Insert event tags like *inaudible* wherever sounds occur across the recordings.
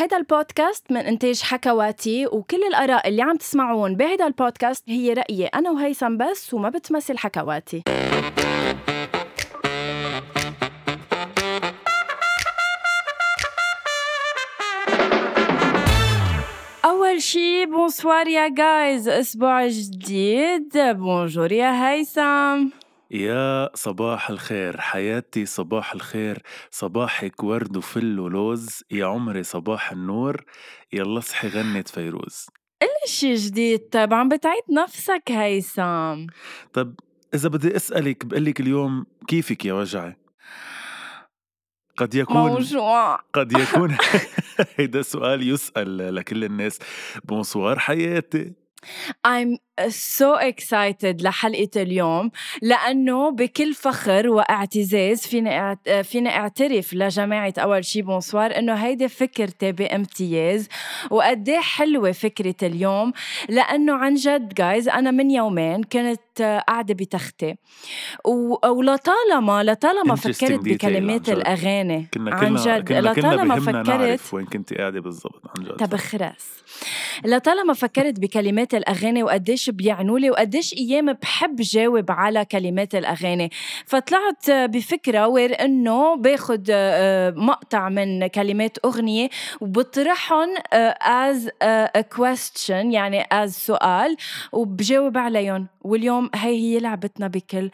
هيدا البودكاست من إنتاج حكواتي وكل الآراء اللي عم تسمعون بهيدا البودكاست هي رأيي أنا وهيثم بس وما بتمثل حكواتي. أول شي bonsoir يا guys أسبوع جديد. bonjour يا هيثم. يا صباح الخير حياتي صباح الخير صباحك ورد وفل ولوز يا عمري صباح النور يلا اصحي غنت فيروز. قلي شي جديد؟ طيب عم بتعيد نفسك هيثم طب إذا بدي أسألك بقلك اليوم كيفك يا وجعي؟ قد يكون موجوع. *laughs* قد يكون *laughs* هيدا سؤال يسأل لكل الناس بونسوار حياتي. I'm so excited لحلقة اليوم لأنه بكل فخر واعتزاز فيني أعت- فيني أعترف لجماعة أول شي bonsoir إنه هيدي فكرتي بامتياز وقديه حلوة فكرة اليوم لأنه عن جد guys أنا من يومين كنت قاعدة بتختي و- ولطالما لطالما فكرت بكلمات. الأغاني كنا عن جد كنا لطالما فكرت وين كنت قاعدة بالضبط عن جد تبخرس لطالما فكرت بكلمات الأغاني وقديش بيعنوا لي وقديش أيام بحب جاوب على كلمات الأغاني. فطلعت بفكرة where إنه باخد آه، مقطع من كلمات أغنية وبطرحهم a question يعني as سؤال وبجاوب عليهم واليوم هي هي لعبتنا بكل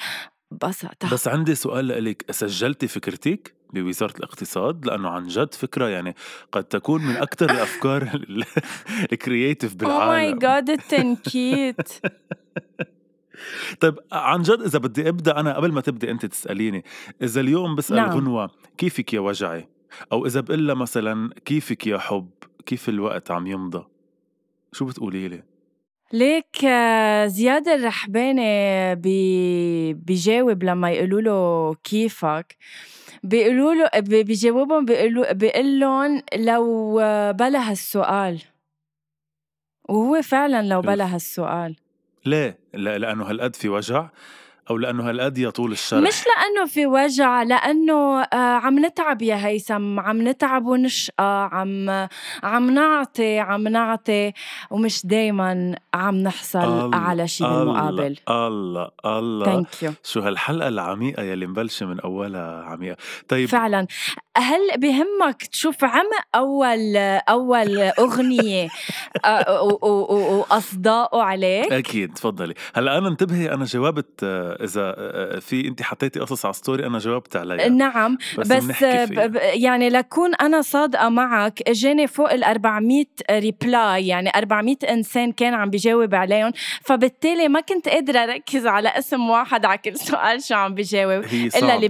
بساطة. بس عندي سؤال لك سجلتي فكرتك بوزارة الاقتصاد لأنه عن جد فكرة يعني قد تكون من أكثر الأفكار *laughs* ال creative ماي بالعالم. جاد التنكيت. *laughs* طيب عن جد إذا بدي أبدأ أنا قبل ما تبدي أنت تسأليني إذا اليوم بسأل نعم. غنوة كيفك يا وجعي؟ أو إذا بقول لها مثلا كيفك يا حب؟ كيف الوقت عم يمضى؟ شو بتقولي لي؟ ليك زياد الرحباني بي بيجاوب لما يقولوا له كيفك. بيقولوا له بي- بيجاوبهم بيقولوا بيقول لهم لو بلا هالسؤال وهو فعلا لو. بلا هالسؤال ليه؟ لا لأنه هالقد في وجع أو لأنه هالقد يطول الشرح. مش لأنه في وجع لأنه آه، عم نتعب يا هيثم. عم نتعب ونشقى عم عم نعطي عم نعطي ومش دايما عم نحصل على شيء بالمقابل. الله الله. ثانك يو شو هالحلقة العميقة يلي مبلشة من أولها عميقة. طيب فعلا. هل بهمك تشوف عمق أول أول أغنية آه، واصداؤه عليك؟ أكيد تفضلي. هلأ أنا انتبهي أنا جاوبت آه، إذا آه، في انت حطيتي قصص على story أنا جاوبت عليها نعم بس, بس ب- يعني لكون أنا صادقة معك إجاني فوق ال 400 reply يعني 400 إنسان كان عم بيجاوب عليهم فبالتالي ما كنت قادرة أركز على اسم واحد على كل سؤال شو عم بيجاوب هي إلا اللي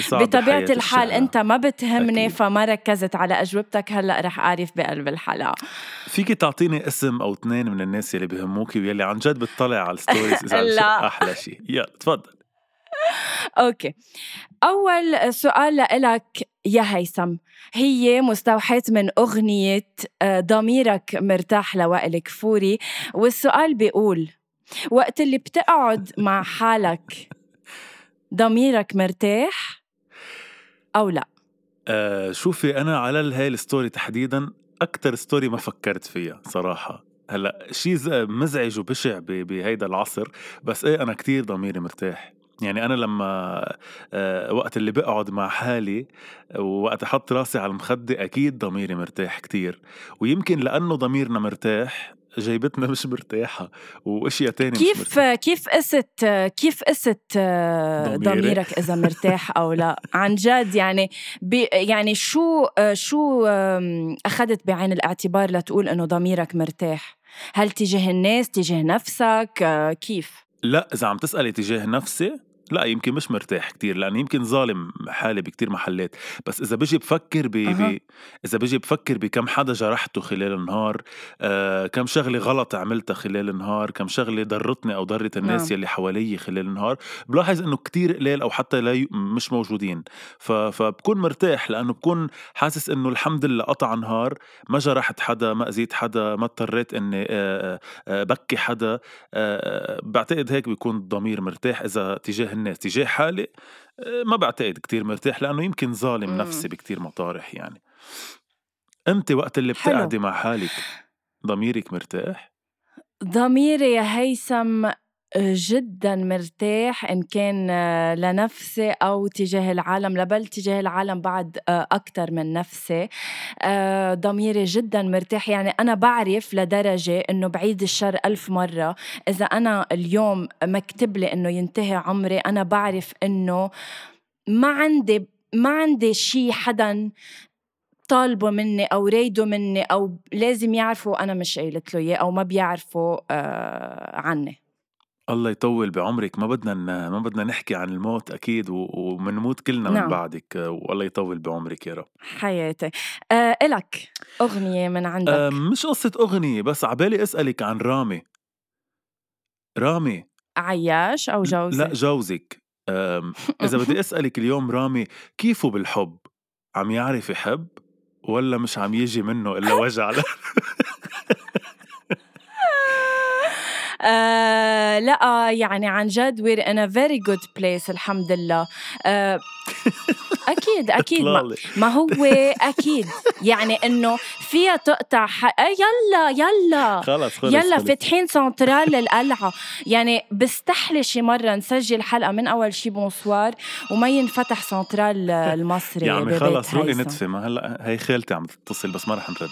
صعبة بطبيعة الحال. أنت ما بتهمني أكيد. فما ركزت على أجوبتك هلأ رح أعرف بقلب الحلقة فيكي تعطيني اسم أو اثنين من الناس يلي بهموكي ويلي عن جد بتطلع على ال stories إذا. *laughs* أحلى شيء يلا تفضل. okay. أول سؤال لإلك يا هيثم. هي مستوحاة من أغنية آه، ضميرك مرتاح لوائل كفوري والسؤال بيقول وقت اللي بتقعد مع *laughs* حالك ضميرك مرتاح أو لا؟ آه شوفي أنا على هاي ال story تحديدا أكثر story ما فكرت فيها صراحة. هلأ شيء مزعج وبشع بهيدا العصر بس إيه أنا كتير ضميري مرتاح يعني أنا لما آه وقت اللي بقعد مع حالي ووقت أحط راسي على المخدة أكيد ضميري مرتاح كتير ويمكن لأنه ضميرنا مرتاح جيبتنا مش مرتاحة وأشياء تانية مش كيف مرتاحة. كيف قست كيف قست آه،؟ ضميرك إذا مرتاح أو لا عن جد يعني بي يعني شو آه، شو أخذت بعين الاعتبار لتقول إنه ضميرك مرتاح هل تجاه الناس تجاه نفسك؟ آه، كيف؟ لا إذا عم تسألي تجاه نفسي لا يمكن مش مرتاح كتير لأن يمكن ظالم حالي بكتير محلات بس إذا بجي بفكر ب... أها. ب... إذا بجي بفكر بكم حدا جرحته خلال النهار آه، كم شغلة غلط عملتها خلال النهار كم شغلة ضرتني أو ضرت الناس نعم. يلي حوالي خلال النهار بلاحظ إنه كتير قليل أو حتى لا ي... مش موجودين ف... فبكون مرتاح لأنه بكون حاسس إنه الحمد لله قطع نهار ما جرحت حدا ما أذيت حدا ما اضطريت إني آه، آه، بكي حدا آه، بعتقد هيك بيكون الضمير مرتاح إذا تجاه الناس تجاه حالي آه، ما بعتقد كتير مرتاح لأنه يمكن ظالم. نفسي بكتير مطارح يعني أنت وقت اللي. بتقعدي مع حالك ضميرك مرتاح ضميري يا هيثم جدا مرتاح إن كان آه، لنفسي أو تجاه العالم لبل تجاه العالم بعد أكثر من نفسي. آه، ضميري جدا مرتاح. يعني أنا بعرف لدرجة إنه بعيد الشر ألف مرة. إذا أنا اليوم مكتب لي إنه ينتهي عمري أنا بعرف إنه ما عندي ما عندي شيء حدا طالبه مني أو رايده مني أو لازم يعرفوا أنا مش قايلت له إياه أو ما بيعرفوا آه عني. الله يطول بعمرك. ما بدنا ن- ما بدنا نحكي عن الموت أكيد و- ومنموت كلنا من نعم. بعدك. آه، والله يطول بعمرك يا رب. حياتي. آه إلك أغنية من عندك. آه، مش قصة أغنية بس عبالي أسألك عن رامي. رامي. عياش أو جوزي لا جوزك؟ آم، *laughs* إذا بدي أسألك اليوم رامي كيفه بالحب؟ عم يعرف يحب ولا مش عم يجي منه إلا *laughs* وجع *laughs* آه لا يعني عن جد we're in a very good place الحمد لله آه أكيد *laughs* أكيد. ما. ما هو أكيد. يعني إنه فيها تقطع ح... آه يلا يلا. خلص خلص يلا. فاتحين سنترال للقلعة. يعني بستحلي شي مرة نسجل حلقة من أول شي بونسوار وما ينفتح سنترال *laughs* المصري يا عمي خلص روقي. نتفه ما هلا هي خالتي عم تتصل بس ما رح نرد.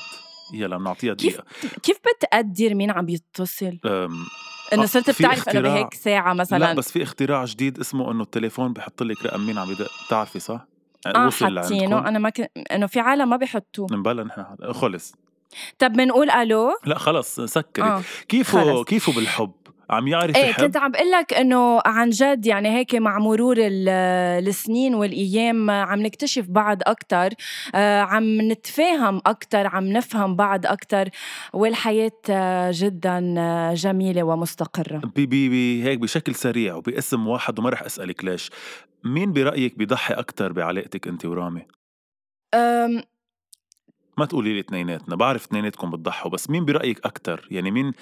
يلا بنعطيها كيف دقيقة. كيف بتقدر مين عم يتصل؟ إنه آه، صرت بتعرف إنه. بهيك ساعة مثلا. لا بس في اختراع جديد اسمه إنه التليفون بحط لك رقم مين عم يدق بتعرفي صح؟ أه وصل حاطينه. أنا ما كنت إنه في عالم ما بيحطوه نبلا نحن خلص. طب بنقول ألو؟ لا خلص سكري. آه. كيفه خلص. كيفه بالحب؟ عم يعرف إيه يحب. كنت عم بقول لك إنه عن جد يعني هيك مع مرور ال- السنين والأيام عم نكتشف بعض أكثر عم نتفاهم أكثر عم نفهم بعض أكثر والحياة آه، جدا آه، جميلة ومستقرة. بي بي بي هيك بشكل سريع وباسم واحد وما رح أسألك ليش. مين برأيك بيضحي أكثر بعلاقتك أنت ورامي؟ ما تقولي لي اثنيناتنا بعرف اثنيناتكم بتضحوا بس مين برأيك أكثر يعني مين؟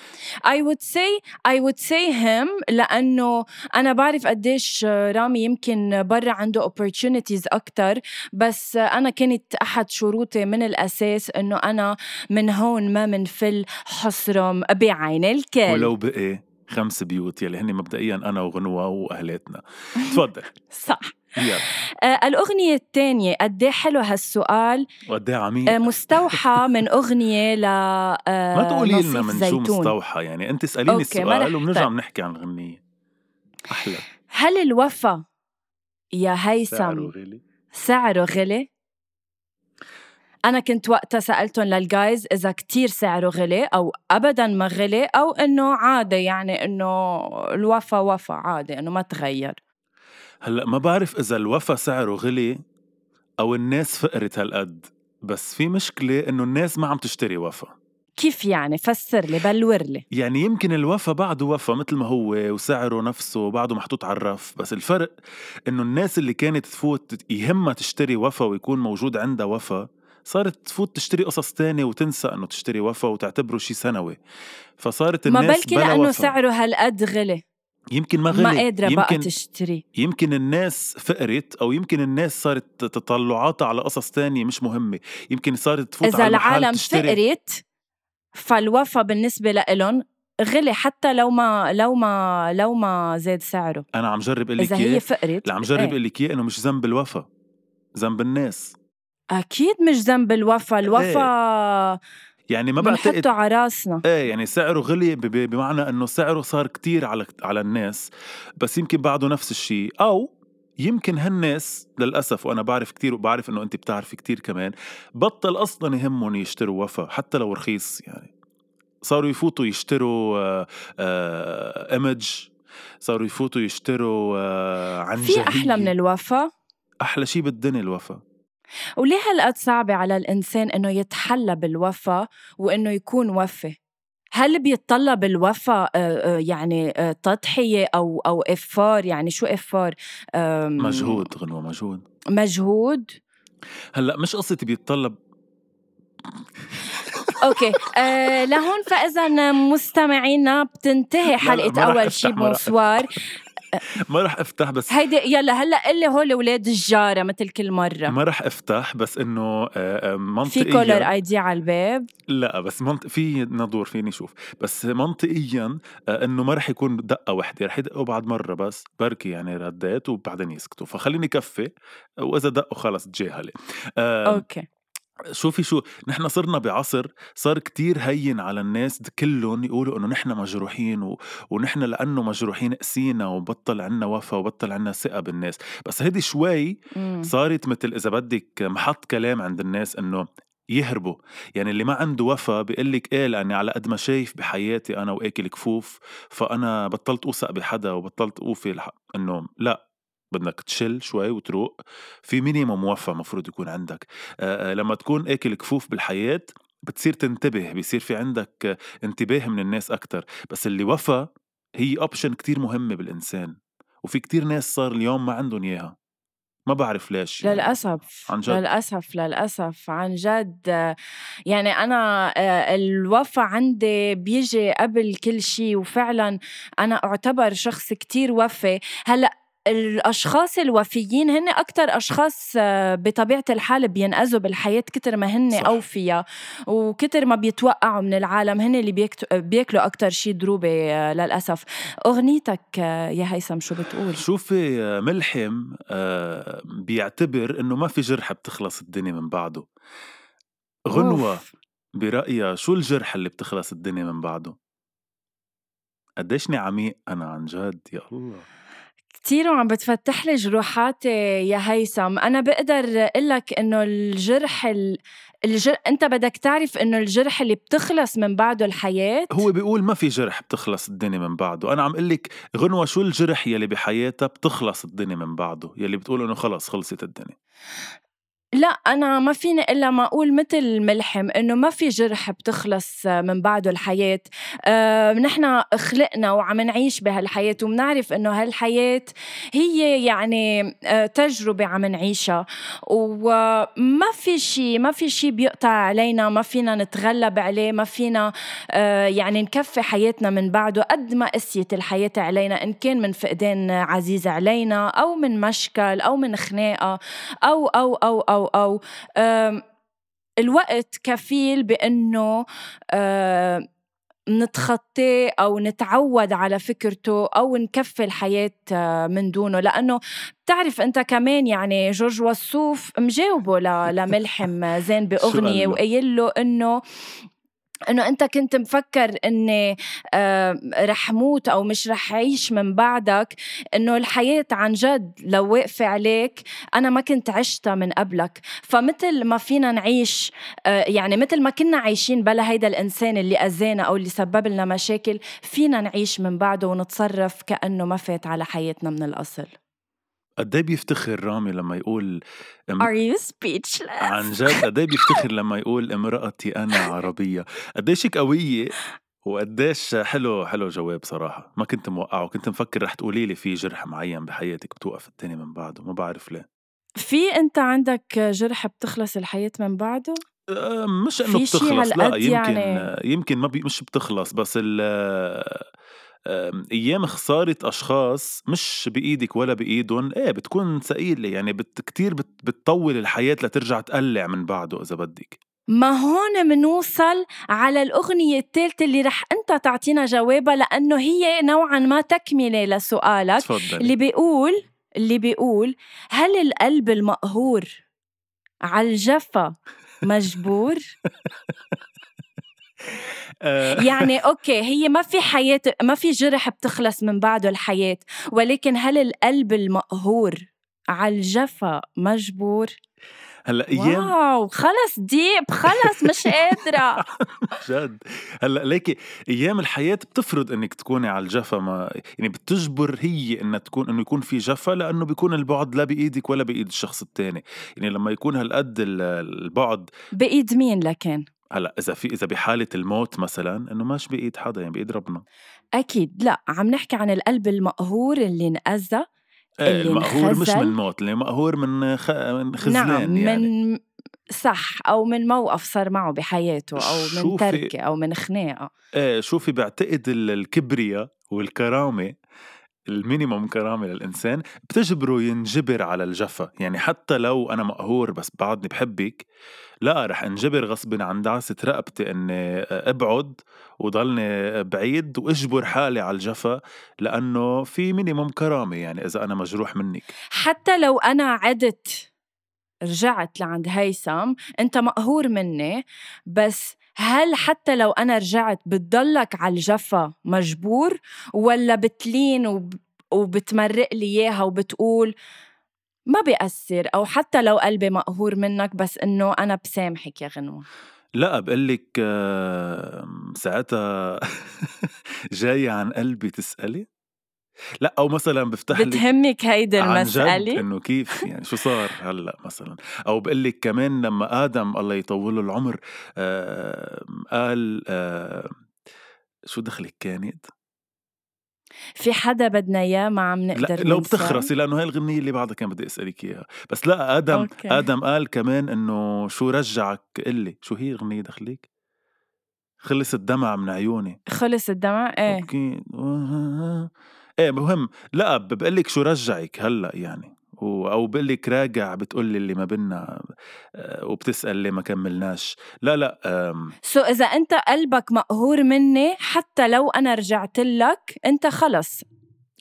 I would say I would say him لأنه أنا بعرف قديش رامي يمكن برا عنده opportunities أكتر بس أنا كانت أحد شروطي من الأساس إنه أنا من هون ما منفل حصرم بعين الكل. ولو بقي خمس بيوت يلي هن مبدئيا أنا وغنوة وأهلاتنا. تفضل. *laughs* صح. آه الأغنية الثانية قد إيه حلو هالسؤال. وقد إيه عميق. آه مستوحى من أغنية ل آه ما تقولي لنا من شو. مستوحى يعني أنت اسأليني أوكي، ما رح السؤال وبنرجع طيب. بنحكي عن الغنية أحلى. هل الوفا يا هيثم سعره غالي سعره غلي؟ أنا كنت وقتها سألتهم للجايز إذا كتير سعره غلي أو أبدا ما غلي أو إنه عادي يعني إنه الوفا وفا عادي إنه ما تغير. هلأ ما بعرف إذا الوفا سعره غلي أو الناس فقرت هالقد بس في مشكلة إنه الناس ما عم تشتري وفا. كيف يعني؟ فسر لي بلور لي. يعني يمكن الوفا بعده وفا مثل ما هو وسعره نفسه بعده محطوط على الرف بس الفرق إنه الناس اللي كانت تفوت يهمها تشتري وفا ويكون موجود عندها وفا صارت تفوت تشتري قصص تانية وتنسى إنه تشتري وفا وتعتبره شيء سنوي. فصارت ما الناس بلكي بلا لأنه وفا. سعره هالقد غلي. يمكن ما غلي. ما قادرة بقى يمكن تشتري. يمكن الناس فقرت أو يمكن الناس صارت تطلعاتها على قصص تانية مش مهمة. يمكن صارت تفوت إذا على العالم تشتري. فقرت فالوفا بالنسبة لإلهم غلي حتى لو ما لو ما لو ما زاد سعره. أنا عم جرب أقول لك إذا هي فقرت اللي عم جرب إيه. أقول لك إنه مش ذنب الوفا ذنب الناس. أكيد مش ذنب الوفا. الوفا يعني ما بعتقد على راسنا. إيه يعني سعره غلي بمعنى إنه سعره صار كتير على على الناس بس يمكن بعده نفس الشيء. أو يمكن هالناس للأسف وأنا بعرف كتير وبعرف إنه أنت بتعرفي كتير كمان بطل أصلا يهمهم يشتروا وفا حتى لو رخيص يعني. صاروا يفوتوا يشتروا آه آه ايمج صاروا يفوتوا يشتروا آه عن في أحلى من الوفا؟ أحلى شيء بالدنيا الوفا. وليه هالقد صعبة على الإنسان إنه يتحلى بالوفا وإنه يكون وفي؟ هل بيتطلب الوفا آه، آه، يعني آه، تضحية أو أو effort؟ يعني شو effort؟ مجهود غنوة مجهود. مجهود؟ هلأ مش قصة بيتطلب. okay. آه لهون فاذا مستمعينا بتنتهي حلقة أول شي bonsoir *laughs* ما رح افتح بس هيدي يلا هلأ قلي هول أولاد الجارة مثل كل مرة. ما رح افتح بس إنه آه، منطقيا في كولر اي دي على الباب؟ لا بس منط... في ندور فيني شوف. بس منطقيا إنه ما رح يكون دقة وحدة رح يدقوا بعد مرة بس. بركي يعني رديت وبعدين يسكتوا. فخليني كفي وإذا دقوا خلص تجاهلي أوكي. شوفي شو نحن صرنا بعصر صار كتير هين على الناس كلهم يقولوا إنه نحن مجروحين و... ونحن لأنه مجروحين قسينا وبطل عنا وفا وبطل عنا ثقة بالناس. بس هيدي شوي صارت مثل إذا بدك محط كلام عند الناس إنه يهربوا. يعني اللي ما عنده وفا بيقول لك إيه لأني على قد ما شايف بحياتي أنا وأكل كفوف فأنا بطلت أوثق بحدا وبطلت أوفي إنه لا. بدك تشل شوي وتروق في مينيموم وفا مفروض يكون عندك. آآ لما تكون اكل كفوف بالحياة بتصير تنتبه بيصير في عندك انتباه من الناس أكتر. بس اللي وفا هي اوبشن كتير مهمة بالإنسان وفي كتير ناس صار اليوم ما عندهم إياها. ما بعرف ليش يعني للأسف عن جد. للأسف للأسف عن جد. يعني أنا الوفا عندي بيجي قبل كل شيء وفعلا أنا أعتبر شخص كتير وفي. هلأ الأشخاص الوفيين هن أكثر أشخاص آه، بطبيعة الحال بينقذوا بالحياة كتر ما هن. أوفياء وكتر ما بيتوقعوا من العالم هن اللي بياكلوا أكثر شيء دروبة آه، للأسف. أغنيتك آه، يا هيثم شو بتقول؟ شوفي ملحم بيعتبر إنه ما في جرح بتخلص الدنيا من بعده. غنوة برأيها شو الجرح اللي بتخلص الدنيا من بعده؟ قديشني عميق أنا عن جد؟ يا الله. كتير وعم بتفتح لي جروحاتي يا هيثم. أنا بقدر أقول لك إنه الجرح ال... الجر... أنت بدك تعرف إنه الجرح اللي بتخلص من بعده الحياة؟ هو بيقول ما في جرح بتخلص الدنيا من بعده. أنا عم أقول لك غنوة شو الجرح يلي بحياتها بتخلص الدنيا من بعده يلي بتقول إنه خلص خلصت الدنيا. لأ أنا ما فيني إلا ما أقول متل ملحم إنه ما في جرح بتخلص من بعده الحياة. أه نحن خلقنا وعم نعيش بهالحياة وبنعرف إنه هالحياة هي يعني أه تجربة عم نعيشها. وما في شيء ما في شيء بيقطع علينا ما فينا نتغلب عليه ما فينا يعني نكفي حياتنا من بعده قد ما قسيت الحياة علينا. إن كان من فقدان عزيز علينا أو من مشكل أو من خناقة أو أو أو أو أو الوقت كفيل بأنه نتخطاه أو نتعود على فكرته أو نكفي الحياة من دونه. لأنه بتعرف أنت كمان يعني جورج وصوف مجاوبه لملحم زين بأغنية وقايل له إنه إنه أنت كنت مفكر إني آه رح موت أو مش رح أعيش من بعدك إنه الحياة عن جد لو واقفة عليك أنا ما كنت عشتها من قبلك. فمثل ما فينا نعيش آه يعني مثل ما كنا عايشين بلا هيدا الإنسان اللي أذانا أو اللي سبب لنا مشاكل فينا نعيش من بعده ونتصرف كأنه ما فات على حياتنا من الأصل. قد إيه بيفتخر رامي لما يقول Are you speechless؟ عن جد قد إيه بيفتخر لما يقول امرأتي أنا عربية قديش قوية وقديش حلو حلو جواب صراحة ما كنت موقعه كنت مفكر رح تقولي لي في جرح معين بحياتك بتوقف التاني من بعده ما بعرف ليه في أنت عندك جرح بتخلص الحياة من بعده؟ أه، مش إنه بتخلص لا يمكن يعني... يمكن ما بي مش بتخلص بس ال أيام خسارة أشخاص مش بإيدك ولا بإيدهم إيه بتكون ثقيلة يعني بت كتير بت بتطول الحياة لترجع تقلع من بعده إذا بدك ما هون منوصل على الأغنية الثالثة اللي رح أنت تعطينا جوابها لأنه هي نوعا ما تكملة لسؤالك تفضل. اللي بيقول اللي بيقول هل القلب المقهور على الجفا مجبور؟ *laughs* آه. يعني أوكي هي ما في حياة ما في جرح بتخلص من بعده الحياة ولكن هل القلب المقهور على الجفا مجبور؟ هلأ أيام واو خلص deep خلص مش قادرة. *laughs* جد. هلأ ليكي أيام الحياة بتفرض إنك تكوني على الجفا ما يعني بتجبر هي إنها تكون إنه يكون في جفا لأنه بيكون البعد لا بإيدك ولا بإيد الشخص الثاني يعني لما يكون هالقد البعد بإيد مين لكن؟ هلأ إذا في إذا بحالة الموت مثلا إنه مش بايد حدا يعني بايد ربنا. أكيد لأ عم نحكي عن القلب المقهور اللي انأذى إيه، اللي المقهور مش من موت اللي مقهور من خ... من خزلان نعم يعني. من صح أو من موقف صار معه بحياته أو من تركه أو من خناقة. إيه شوفي بعتقد الكبرياء والكرامة المينيموم كرامة للإنسان بتجبره ينجبر على الجفا. يعني حتى لو أنا مقهور بس بعدني بحبك لا رح انجبر غصب عن دعسة رقبتي إني أبعد وضلني بعيد وأجبر حالي على الجفا لأنه في مينيموم كرامة يعني إذا أنا مجروح منك. حتى لو أنا عدت رجعت لعند هيثم أنت مقهور مني بس هل حتى لو أنا رجعت بتضلك على الجفا مجبور ولا بتلين وب... وبتمرق لي إياها وبتقول ما بيأثر؟ أو حتى لو قلبي مقهور منك بس إنه أنا بسامحك يا غنوة. لا بقول لك ساعتها *laughs* جاي عن قلبي تسألي؟ لا أو مثلا بفتح لك بتهمك هيدي المسألة؟ إنه كيف *laughs* يعني شو صار هلأ مثلا؟ أو بقول لك كمان لما آدم الله يطول العمر قال شو دخلك كانت؟ في حدا بدنا إياه ما عم نقدر لا لو بتخرسي لأنه هاي الغنية اللي بعدها كان بدي أسألك إياها. بس لا آدم أوكي. آدم قال كمان إنه شو رجعك؟ قلي شو هي الغنية دخليك خلص الدمع من عيوني. خلص الدمع إيه. أوكي. إيه مهم. لا بقول لك شو رجعك هلأ يعني. أو بقول لك راجع بتقول لي اللي ما بينا آه، وبتسأل ليه ما كملناش. لا لا so so إذا أنت قلبك مقهور مني حتى لو أنا رجعت لك أنت خلص.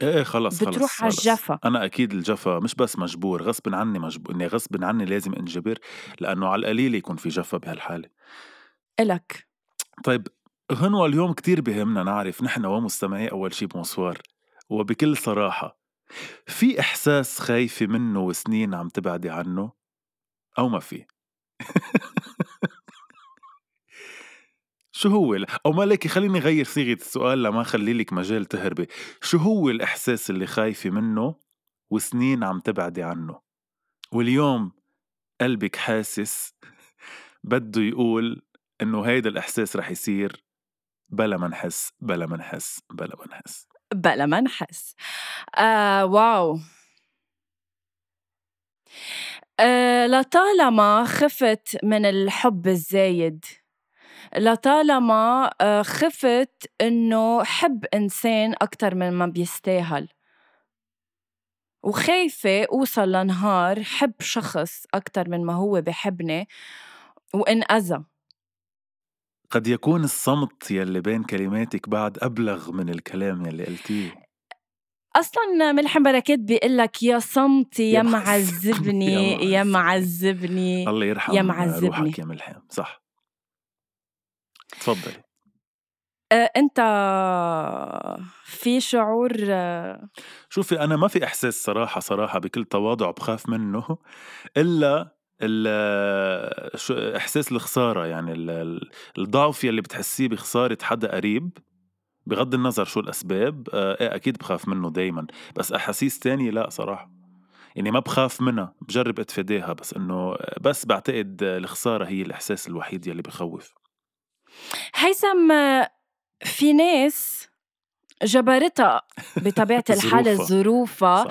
إيه خلص بتروح على الجفا. أنا أكيد الجفا مش بس مجبور غصب عني مجبور اني غصب عني لازم انجبر لأنه على القليل يكون في جفا بهالحالة. إلك. طيب غنوة اليوم كتير بهمنا نعرف نحن ومستمعي أول شي بمصوار وبكل صراحة في إحساس خايفة منه وسنين عم تبعدي عنه؟ أو ما في؟ *laughs* شو هو أو مالك خليني غير صيغة السؤال لما خلي لك مجال تهربي. شو هو الإحساس اللي خايفة منه وسنين عم تبعدي عنه؟ واليوم قلبك حاسس *laughs* بده يقول إنه هيدا الإحساس رح يصير بلا ما نحس بلا ما نحس بلا ما نحس. بلا ما نحس. آه واو. آه لطالما خفت من الحب الزايد لطالما آه خفت إنه حب إنسان أكثر من ما بيستاهل. وخايفة أوصل لنهار حب شخص أكتر من ما هو بحبني وإن أذى. قد يكون الصمت يلي بين كلماتك بعد أبلغ من الكلام يلي قلتيه؟ أصلا ملحم بركات بيقول لك يا صمتي *laughs* يا معذبني يا معذبني. الله يرحم يا معذبني. روحك يا ملحم صح. تفضلي. أه أنت في شعور أه شوفي أنا ما في إحساس صراحة صراحة بكل تواضع بخاف منه إلا إحساس الخسارة يعني الضعف يلي بتحسيه بخسارة حدا قريب بغض النظر شو الأسباب آه، إيه أكيد بخاف منه دايما بس أحاسيس تانية لا صراحة. يعني ما بخاف منها بجرب اتفاداها بس إنه بس بعتقد الخسارة هي الإحساس الوحيد يلي بخوف. هيثم في ناس جبرتها بطبيعة الحال *laughs* ظروفها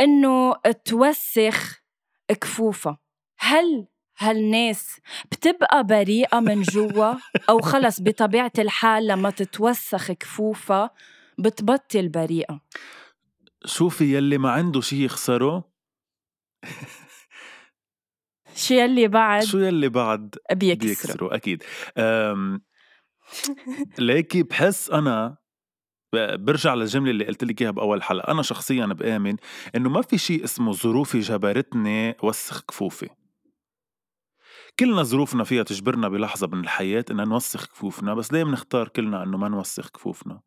إنه توسخ كفوفها. هل هالناس بتبقى بريئة من جوا؟ أو خلص بطبيعة الحال لما تتوسخ كفوفها بتبطل بريئة؟ شوفي يلي ما عنده شي يخسره. *laughs* شو يلي بعد؟ شو يلي بعد بيكسره, بيكسره أكيد. ليكي بحس أنا برجع للجملة اللي قلت لك إياها بأول حلقة. أنا شخصيا بآمن إنه ما في شيء اسمه ظروفي جبرتني وسخ كفوفي. كلنا ظروفنا فيها تجبرنا بلحظة من الحياة إن نوسخ كفوفنا بس ليه بنختار كلنا إنه ما نوسخ كفوفنا؟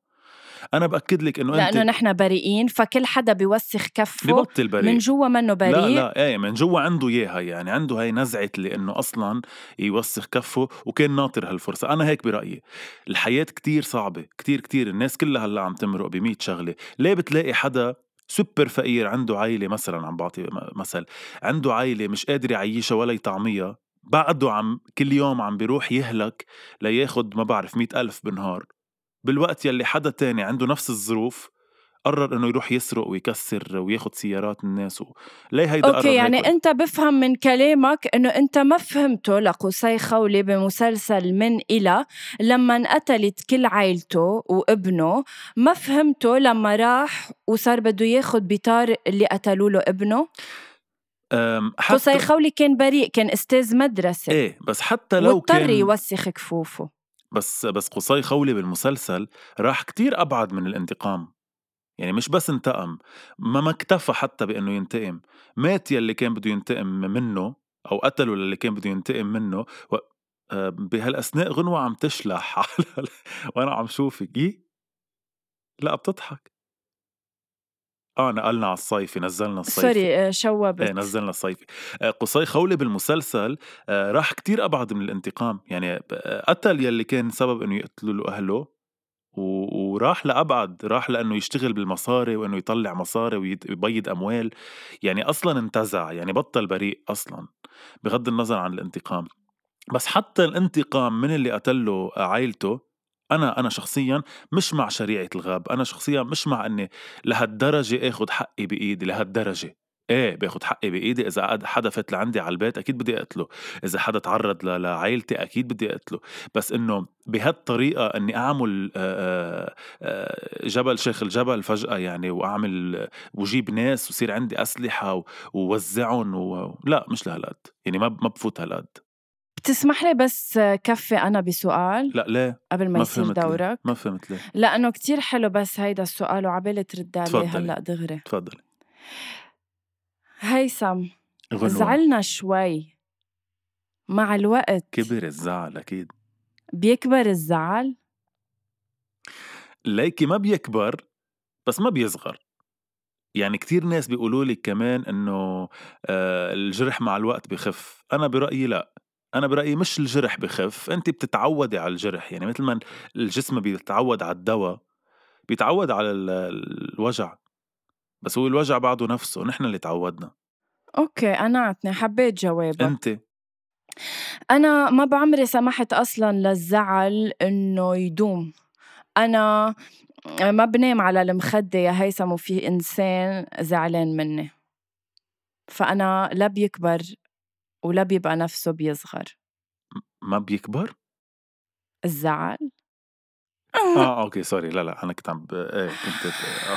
أنا بأكد لك إنه لأنه نحن بريئين فكل حدا بيوسخ كفه ببطل بريء. من جوا منه بريء. لا لا إيه من جوا عنده إياها يعني عنده هاي نزعة لأنه أصلا يوسخ كفه وكان ناطر هالفرصة. أنا هيك برأيي. الحياة كتير صعبة كتير كتير. الناس كلها هلأ عم تمرق بمية شغلة. ليه بتلاقي حدا سوبر فقير عنده عائلة مثلا عم بعطي مثل عنده عائلة مش قادر يعيشها ولا يطعميها؟ بعده عم كل يوم عم بيروح يهلك لياخد ما بعرف مئة ألف بالنهار بالوقت يلي حدا تاني عنده نفس الظروف قرر إنه يروح يسرق ويكسر وياخد سيارات الناس و... ليه هيدا أوكي قرر يعني هيك؟ أنت بفهم من كلامك إنه أنت ما فهمته لقصي خولي بمسلسل من إلى لما انقتلت كل عائلته وابنه ما فهمته لما راح وصار بده ياخد بطار اللي قتلوا له ابنه أم، قصي حتى خولي كان بريء كان أستاذ مدرسة. إيه بس حتى لو واضطر كان يوسخ كفوفه. بس بس قصي خولي بالمسلسل راح كتير أبعد من الانتقام. يعني مش بس انتقم ما ما اكتفى حتى بأنه ينتقم. مات يلي كان بده ينتقم منه أو قتله للي كان بده ينتقم منه و... آه، بهالأثناء غنوة عم تشلح *laughs* على وأنا عم شوفك إيه؟ لا بتضحك. آه نقلنا على الصيفي نزلنا الصيفي. سوري آه، شوبت إيه نزلنا الصيفي. آه، قصي خولي بالمسلسل آه، راح كتير أبعد من الانتقام. يعني قتل يلي كان سبب إنه يقتلوا له أهله وراح لأبعد. راح لأنه يشتغل بالمصاري وإنه يطلع مصاري ويبيض أموال. يعني أصلا انتزع يعني بطل بريء أصلا بغض النظر عن الانتقام. بس حتى الانتقام من اللي قتله عائلته أنا أنا شخصيا مش مع شريعة الغاب. أنا شخصيا مش مع إني لهالدرجة آخذ حقي بإيدي لهالدرجة. إيه بآخذ حقي بإيدي؟ إذا حدا فات لعندي على البيت أكيد بدي أقتله. إذا حدا تعرض لعائلتي أكيد بدي أقتله. بس إنه بهالطريقة إني أعمل جبل شيخ الجبل فجأة يعني وأعمل وجيب ناس ويصير عندي أسلحة ووزعهم و... لا مش لهالقد. يعني ما ما بفوت هالقد. بتسمح لي بس كفي أنا بسؤال لا ليه؟ قبل ما ما يصير ليه. دورك؟ ما فهمت ليه. لأنه كتير حلو بس هيدا السؤال وعبالي ترد عليه. هلأ دغري. تفضلي. هيثم غنوة. زعلنا شوي مع الوقت. كبر الزعل أكيد. بيكبر الزعل؟ ليكي ما بيكبر بس ما بيصغر. يعني كتير ناس بيقولوا لي كمان إنه آه الجرح مع الوقت بخف. أنا برأيي لا. أنا برأيي مش الجرح بخف انت بتتعودي على الجرح يعني مثل ما الجسم بيتعود على الدواء بيتعود على ال- الوجع بس هو الوجع بعده نفسه نحن اللي تعودنا. أوكي قنعتني حبيت جوابك. انت؟ أنا ما بعمري سمحت أصلا للزعل إنه يدوم. أنا ما بنام على المخدة يا هيثم وفي إنسان زعلان مني. فأنا لا بيكبر ولا بيبقى نفسه بيصغر. ما بيكبر؟ الزعل؟ آه *laughs* أوكي sorry لا لا أنا كنت عم ب... إيه كنت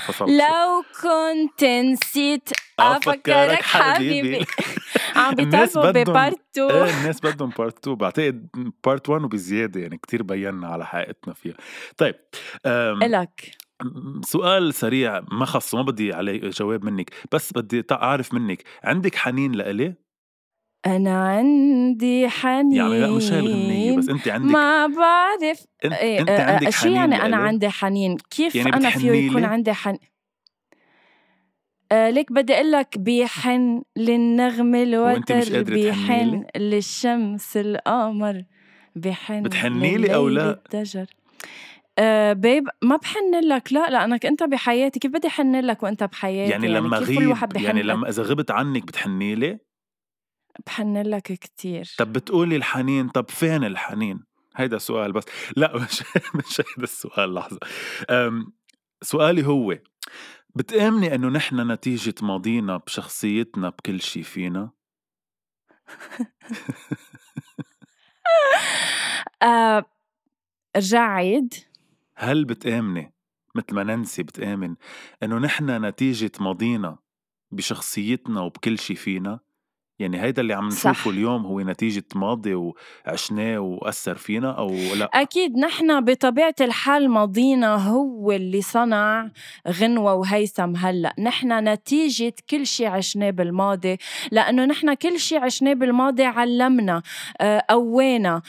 فصلت شوي. لو كنت نسيت أفكرك حبيبي. *laughs* عم *laughs* بدهم- ب part 2 إيه الناس بدهم part 2 بعتقد part 1 وبزيادة يعني كتير بينا على حقيقتنا فيها. طيب إلك. سؤال سريع ما خصه ما بدي عليه جواب منك بس بدي أعرف منك عندك حنين لإلي؟ أنا عندي حنين. يعني لا مش هاي الغنية بس انت عندك ما بعرف. انت, إيه أنت آه، آه، عندك شو حنين يعني أنا؟ عندي حنين؟ كيف يعني أنا فيه بتحني يكون؟ عندي حنين آه ليك بدي أقول لك بيحن مش الوتر بيحن للشمس القمر بيحن بتحني لي أو لليل لا؟ آه بيب ما بحن لك. لا لانك انت بحياتي. كيف بدي حن لك وأنت بحياتي؟ يعني لما كيف كل غيب يعني لك؟ لما إذا غبت عنك بتحني لي؟ بحن لك كتير. طب بتقولي الحنين طب فين الحنين؟ هيدا سؤال بس. *laughs* لا مش *laughs* مش هيدا السؤال لحظة. سؤالي هو بتآمني إنه نحن نتيجة ماضينا بشخصيتنا بكل شي فينا؟ *laughs* آه رجع عيد. هل بتآمني؟ مثل ما ننسي بتآمن إنه نحن نتيجة ماضينا بشخصيتنا وبكل شي فينا؟ يعني هيدا اللي عم صح. نشوفه اليوم هو نتيجة ماضي وعشناه وأثر فينا أو لأ؟ أكيد نحن بطبيعة الحال ماضينا هو اللي صنع غنوة وهيثم هلأ. نحن نتيجة كل شي عشناه بالماضي لأنه نحن كل شي عشناه بالماضي علمنا آه، قوانا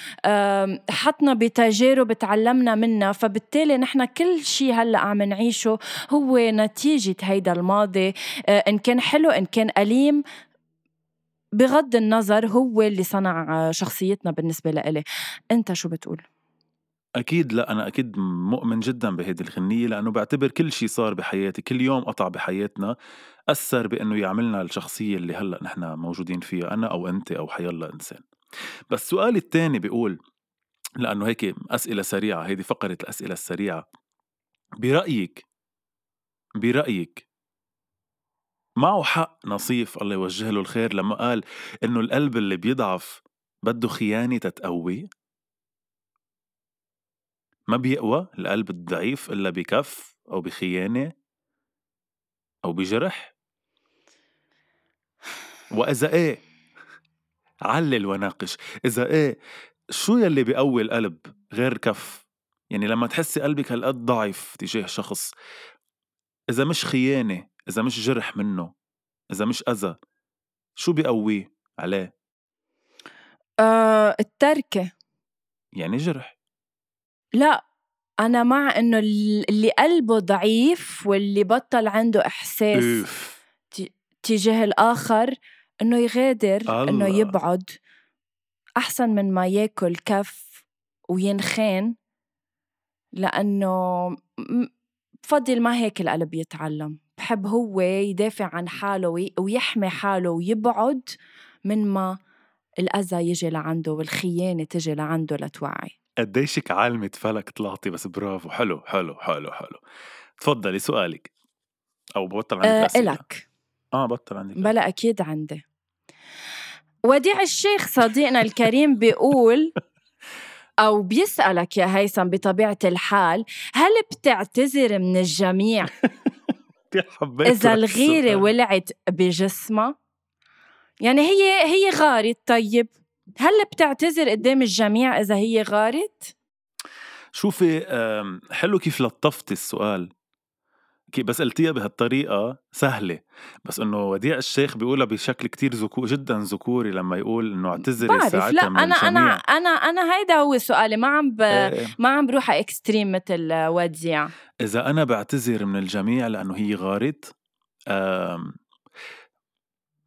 حطنا بتجارب تعلمنا منها. فبالتالي نحن كل شي هلأ عم نعيشه هو نتيجة هيدا الماضي آه، إن كان حلو إن كان أليم. بغض النظر هو اللي صنع آه، شخصيتنا بالنسبة لإلي أنت شو بتقول؟ أكيد لا أنا أكيد مؤمن جدا بهيدي الغنية لأنه بعتبر كل شي صار بحياتي كل يوم قطع بحياتنا أثر بأنه يعملنا الشخصية اللي هلأ نحن موجودين فيها أنا أو أنت أو حيلا إنسان بس سؤالي الثاني بيقول لأنه هيك أسئلة سريعة هيدي فقرة الأسئلة السريعة برأيك برأيك معه حق نصيف الله يوجه له الخير لما قال إنه القلب اللي بيضعف بده خيانة تتقوي؟ ما بيقوى القلب الضعيف إلا بكف أو بخيانة أو بجرح؟ وإذا إيه؟ علل وناقش. إذا إيه؟ شو يلي بيقوي القلب غير كف؟ يعني لما تحسي قلبك هالقد ضعيف تجاه شخص إذا مش خيانة إذا مش جرح منه إذا مش أذى شو بيقويه عليه؟ آه التركة يعني جرح لا أنا مع إنه اللي قلبه ضعيف واللي بطل عنده إحساس أوف. تجاه الآخر إنه يغادر الله. إنه يبعد أحسن من ما ياكل كف وينخان لأنه بفضل ما هيك القلب يتعلم بحب هو يدافع عن حاله ويحمي حاله ويبعد من ما الأذى يجي لعنده والخيانة تجي لعنده لتوعي. قديشك عالمة فلك طلعتي بس برافو. حلو حلو حلو حلو. تفضلي سؤالك. أو ببطل عندك أه أسئلة. إلك. آه بطل عندك بلا أكيد عندي. وديع الشيخ صديقنا الكريم بيقول *laughs* أو بيسألك يا هيثم بطبيعة الحال هل بتعتذر من الجميع *laughs* إذا الغيرة ولعت بجسمها يعني هي هي غارت. طيب هل بتعتذر قدام الجميع إذا هي غارت؟ شوفي حلو كيف لطفتي السؤال. بس قلتيها بهالطريقة سهلة. بس إنه وديع الشيخ بيقولها بشكل كتير ذكور جدا ذكوري لما يقول إنه اعتذري ساعتها لا من أنا. أنا أنا أنا هيدا هو سؤالي. ما عم ب... إيه. ما عم بروح إكستريم مثل وديع. إذا أنا بعتذر من الجميع لأنه هي غارت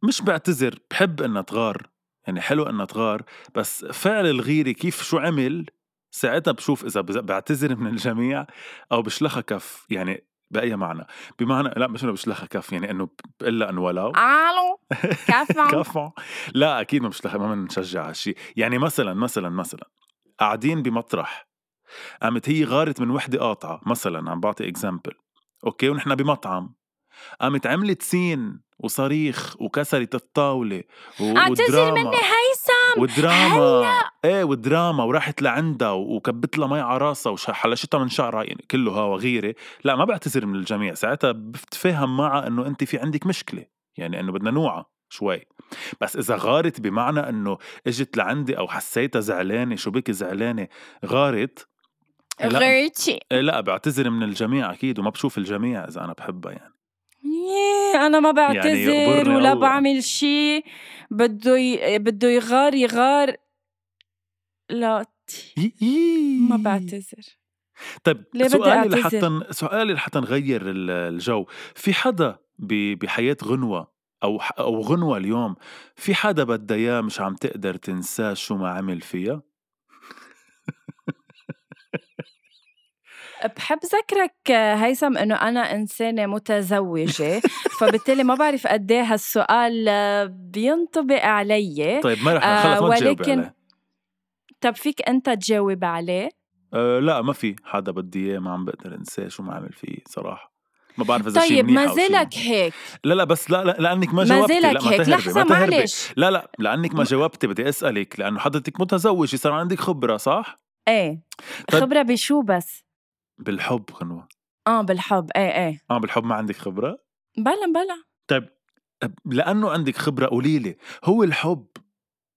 مش بعتذر بحب إنها تغار. يعني حلو إنها تغار بس فعل الغيرة كيف شو عمل ساعتها بشوف إذا بعتذر من الجميع أو بشلخها كف. يعني بأي معنى؟ بمعنى لا مش إنه بشلخها كف يعني إنه إلا انه ولو. ألو كفو. *laughs* كفو. لا أكيد ما بشلخها ما بنشجع هالشيء يعني مثلا مثلا مثلا قاعدين بمطرح قامت هي غارت من وحدة قاطعة مثلا عم بعطي example okay ونحن بمطعم. قامت عملت سين وصريخ وكسرت الطاولة اعتذر مني هيثم *laughs* ودراما هلأ! إيه ودراما وراحت لعندها وكبت لها مي على راسها وحلشتها من شعرها يعني كله هوا غيره لا ما بعتذر من الجميع ساعتها بتفهم معها إنه أنت في عندك مشكلة يعني إنه بدنا نوعى شوي. بس إذا غارت بمعنى إنه إجت لعندي أو حسيتها زعلانة شو بك زعلانة؟ غارت؟ غيرتي لا, لا بعتذر من الجميع أكيد وما بشوف الجميع إذا أنا بحبها يعني. أنا ما بعتذر يعني ولا الله. بعمل شيء. بده ي... بده يغار يغار. لا ما بعتذر. طيب سؤالي لحتى سؤالي لحتى نغير الجو. في حدا بحياة غنوة أو أو غنوة اليوم في حدا بدها إياه مش عم تقدر تنساه شو ما عمل فيها؟ *laughs* بحب ذكرك هيثم إنه أنا إنسانة متزوجة فبالتالي ما بعرف قد إيه هالسؤال بينطبق علي طيب ما رح ما ولكن عليه. طب فيك أنت تجاوب عليه؟ أه لا ما في حدا بدي إياه ما عم بقدر أنساه شو ما عمل فيه صراحة ما بعرف إذا طيب شيء منيح ما زالك هيك لا لا بس لا, لا لأنك ما جاوبتي ما زالك هيك لحظة معلش لا لا لأنك ما جاوبتي بدي أسألك لأنه حضرتك متزوجة صار عندك خبرة صح؟ إيه طيب. خبرة بشو بس؟ بالحب غنوة آه بالحب. إيه إيه. آه بالحب ما عندك خبرة؟ بلا بلا طيب لأنه عندك خبرة قليلة هو الحب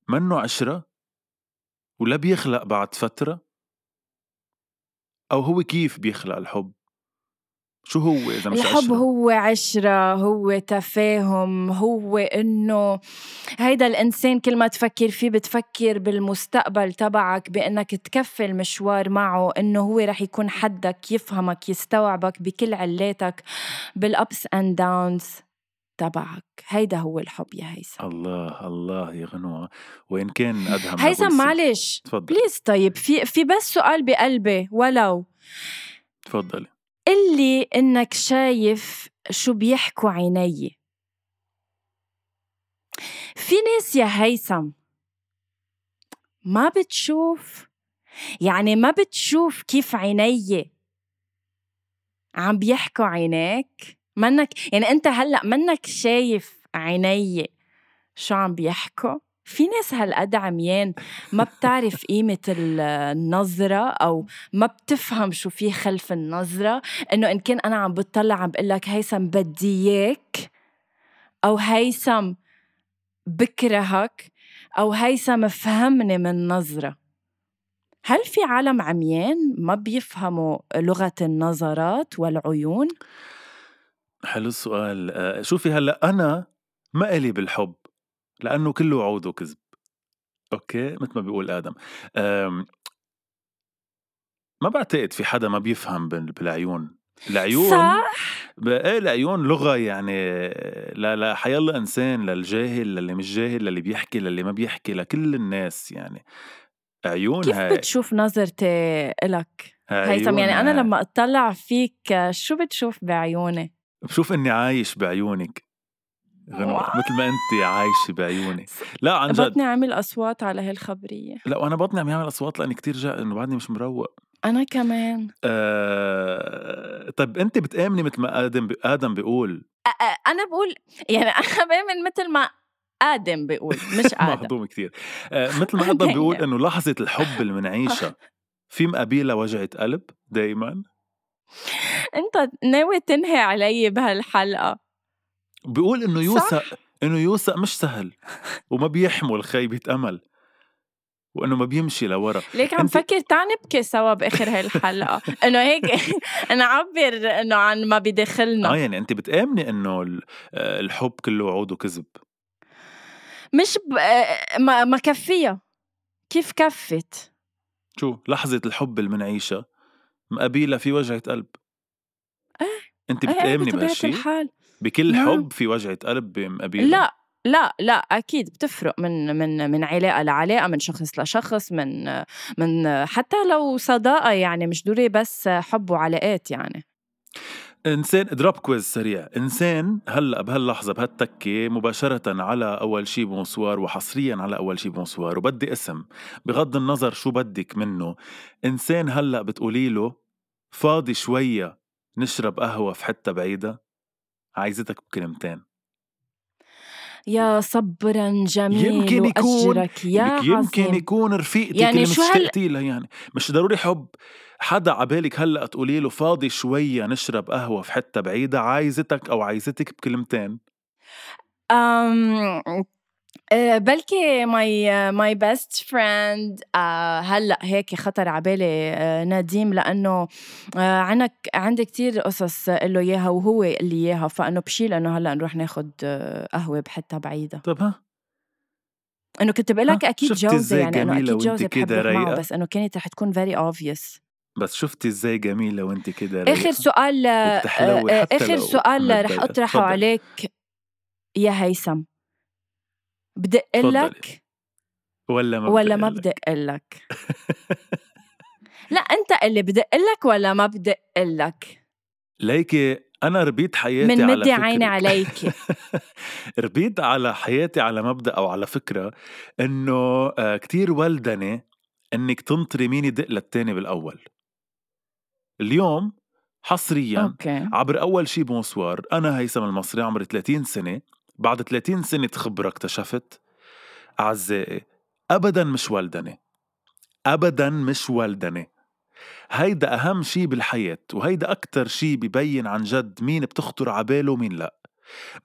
منه عشرة ولا بيخلق بعد فترة؟ أو هو كيف بيخلق الحب؟ شو هو إذا مش الحب عشرة؟ هو عشرة هو تفاهم هو إنه هيدا الإنسان كل ما تفكر فيه بتفكر بالمستقبل تبعك بإنك تكفي مشوار معه إنه هو رح يكون حدك يفهمك يستوعبك بكل علاتك بالأبس أند داونز تبعك. هيدا هو الحب يا هيثم. الله الله يا غنوة. وإن كان أدهم هيثم معلش. بليز طيب في في بس سؤال بقلبي ولو. تفضلي. قلي إنك شايف شو بيحكوا عيني. في ناس يا هيثم ما بتشوف يعني ما بتشوف كيف عيني عم بيحكوا عينيك؟ منك يعني أنت هلأ منك شايف عيني شو عم بيحكوا؟ في ناس هالقد عميان ما بتعرف قيمة النظرة أو ما بتفهم شو في خلف النظرة إنه إن كان أنا عم بتطلع عم بقول لك هيثم بدي إياك أو هيثم بكرهك أو هيثم فهمني من نظرة. هل في عالم عميان ما بيفهموا لغة النظرات والعيون؟ حلو السؤال. آه، شوفي هلأ أنا ما إلي بالحب. لأنه كله وعود وكذب. أوكي؟ مثل ما بيقول آدم. ما بعتقد في حدا ما بيفهم بالعيون. العيون صح؟ إيه العيون لغة يعني لا لا حيلا إنسان للجاهل للي مش جاهل للي بيحكي للي ما بيحكي لكل الناس يعني. عيون كيف هاي بتشوف نظرتي إلك؟ هيثم يعني أنا لما أطلع فيك شو بتشوف بعيوني؟ بشوف إني عايش بعيونك. مثل ما أنت عايشة بعيوني. لا عن جد. بطني عامل أصوات على هالخبرية. لا وأنا بطني عم يعمل أصوات لأني كتير جا إنه بعدني مش مروق. أنا كمان. آه... طيب أنت بتآمني مثل ما آدم ب... آدم بيقول. أنا بقول يعني *laughs* أنا بآمن مثل ما آدم بيقول مش *laughs* آدم. مهضوم كثير آه مثل ما *laughs* آدم بيقول إنه لحظة الحب اللي بنعيشها في مقابيلها وجعه قلب دائما أنت ناوي تنهي علي بهالحلقة؟ بيقول إنه يوثق إنه يوثق مش سهل وما بيحمل خيبة امل وإنه ما بيمشي لورا. ليك عم فكر تعال نبكي سوا بآخر هاي الحلقة *laughs* إنه هيك *laughs* نعبر إنه عن ما بداخلنا. آه يعني انت بتآمني إنه الحب كله وعود وكذب. مش ب... ما ما كفيها كيف كفت؟ شو؟ لحظة الحب اللي منعيشها مقابيلها في وجعة قلب. إيه انت بتآمني إيه بهالشيء الحال. بكل نعم. حب في وجعة قلب مقابيلها لا لا لا أكيد بتفرق من من من علاقة لعلاقة من شخص لشخص من من حتى لو صداقة يعني مش دوري بس حب وعلاقات يعني. إنسان drop quiz سريع. إنسان هلا بهاللحظة بهالتكة مباشرة على أول شي بونسوار وحصريا على أول شي بونسوار وبدي اسم. بغض النظر شو بدك منه. إنسان هلا بتقولي له فاضي شوية نشرب قهوة في حتة بعيدة. عايزتك بكلمتين يا صبرا جميل يمكن يكون يا يمكن عظيم. يكون رفيقتك يعني اللي مشتقتي هل... لها يعني. مش ضروري حب حدا عبالك هلأ تقولي له فاضي شوية نشرب قهوة في حتة بعيدة عايزتك أو عايزتك بكلمتين؟ أم بلكي my my best friend هلأ هيك خطر على بالي uh, نديم لأنه uh, عندك عندي كتير قصص له إياها وهو اللي إياها فانه بشيل إنه هلأ نروح ناخد قهوة بحتة بعيدة. طب ها؟ إنه كنت بقول لك أكيد جوزه يعني إنه أكيد جوزه بحب معه بس إنه كانت رح تكون very obvious بس شفتي إزاي جميلة وانت كده آخر سؤال آخر سؤال رح أطرحه عليك يا هيثم. بدق لك؟ ولا ما ولا ما بدق لك؟ *laughs* لا أنت اللي بدق لك ولا ما بدق لك؟ ليكي أنا ربيت حياتي من على مدي عيني عليك. *laughs* ربيت على حياتي على مبدأ أو على فكرة إنه آه، كتير ولدنه إنك تنطري مين يدق للتاني بالأول. اليوم حصريا okay. عبر أول شي بونسوار أنا هيثم المصري عمري 30 سنة. بعد 30 سنة خبرة اكتشفت أعزائي أبدا مش ولدنة أبدا مش ولدنة هيدا أهم شي بالحياة وهيدا أكتر شي ببين عن جد مين بتخطر عباله ومين لأ.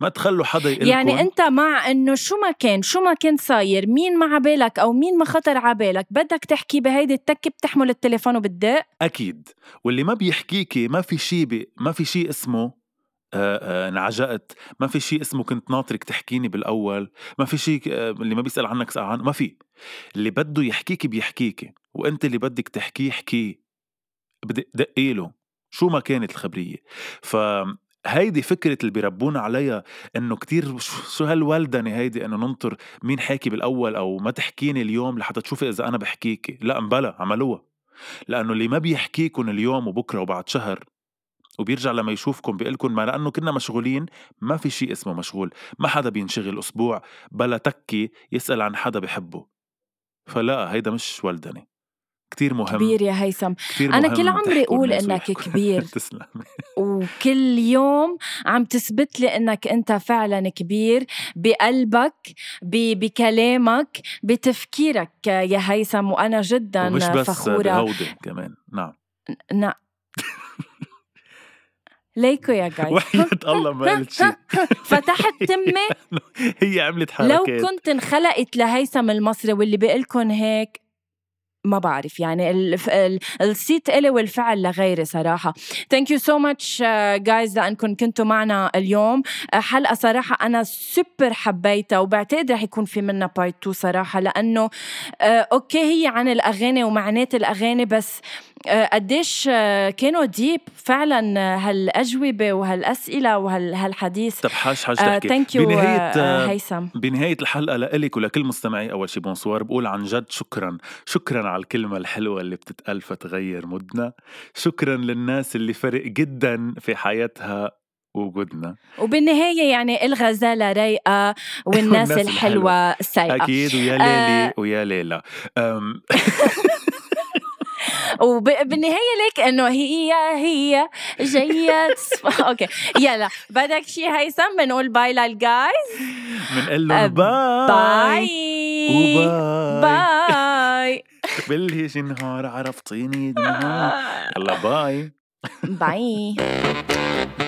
ما تخلوا حدا يقلكن يعني أنت مع إنه شو ما كان شو ما كان صاير مين ما عبالك أو مين ما خطر عبالك بدك تحكي بهيدي التكة بتحمل التليفون وبتدق؟ أكيد. واللي ما بيحكيكي ما في شيء ما في شيء اسمه انعجقت. ما في شيء اسمه كنت ناطرك تحكيني بالأول. ما في شيء اللي ما بيسأل عنك سأل عن ما في. اللي بده يحكيكي بيحكيكي وأنت اللي بدك تحكيه حكيه دقي له. شو ما كانت الخبرية. ف هيدي فكرة اللي بيربونا عليها إنه كتير شو هالولدنة هيدي إنه ننطر مين حاكي بالأول أو ما تحكيني اليوم لحتى تشوفي إذا أنا بحكيكي. لا مبلا عملوها. لأنه اللي ما بيحكيكم اليوم وبكرة وبعد شهر وبيرجع لما يشوفكم بيقلكم ما لأنه كنا مشغولين ما في شيء اسمه مشغول ما حدا بينشغل أسبوع بلا تكي يسأل عن حدا بحبه. فلا هيدا مش ولدني كتير مهم. كبير يا هيثم. كتير مهم كل عمري إنك ويحكوا. كبير. *laughs* تسلم وكل يوم عم تثبت لي إنك أنت فعلا كبير بقلبك بكلامك بتفكيرك يا هيثم. وأنا جدا ومش بس فخورة. كمان. نعم. نا ليكو يا جاي. *laughs* وحياة الله ما قلت شيء. *laughs* فتحت *laughs* تمي هي عملت لو حركات كنت انخلقت لهيثم المصري واللي بيقلكن هيك ما بعرف. يعني ال- ال- الصيت إلي والفعل لغيري صراحة. thank you so much guys لأنكم كنتوا معنا اليوم. آه، حلقة صراحة أنا سوبر حبيتها وبعتقد رح يكون في منها part 2 صراحة لأنه آه، okay هي عن الأغاني ومعنات الأغاني بس قديش آه، كانوا deep فعلا آه، هالأجوبة وهالأسئلة وهالحديث. طب حاج حاج تحكي. thank you آه، هيثم. بنهاية الحلقة لإلك ولكل مستمعي أول شي بونسوار بقول عن جد شكرا شكرا على الكلمة الحلوة اللي بتتقال فتغير mood نا. شكرا للناس اللي فرق جدا في حياتها وجودنا. وبالنهاية يعني الغزالة رايقة *laughs* والناس والناس الحلوة. سايقة. أكيد ويا آه. ليلي ويا ليلى. *laughs* أم، وبالنهاية ليك إنه هي هي جاية تصف... *laughs* okay. يلا. بدك شي هيثم؟ بنقول bye لل guys بنقول لهم bye bye bye بلش النهار عرفتيني نهار. يلا باي باي *laughs*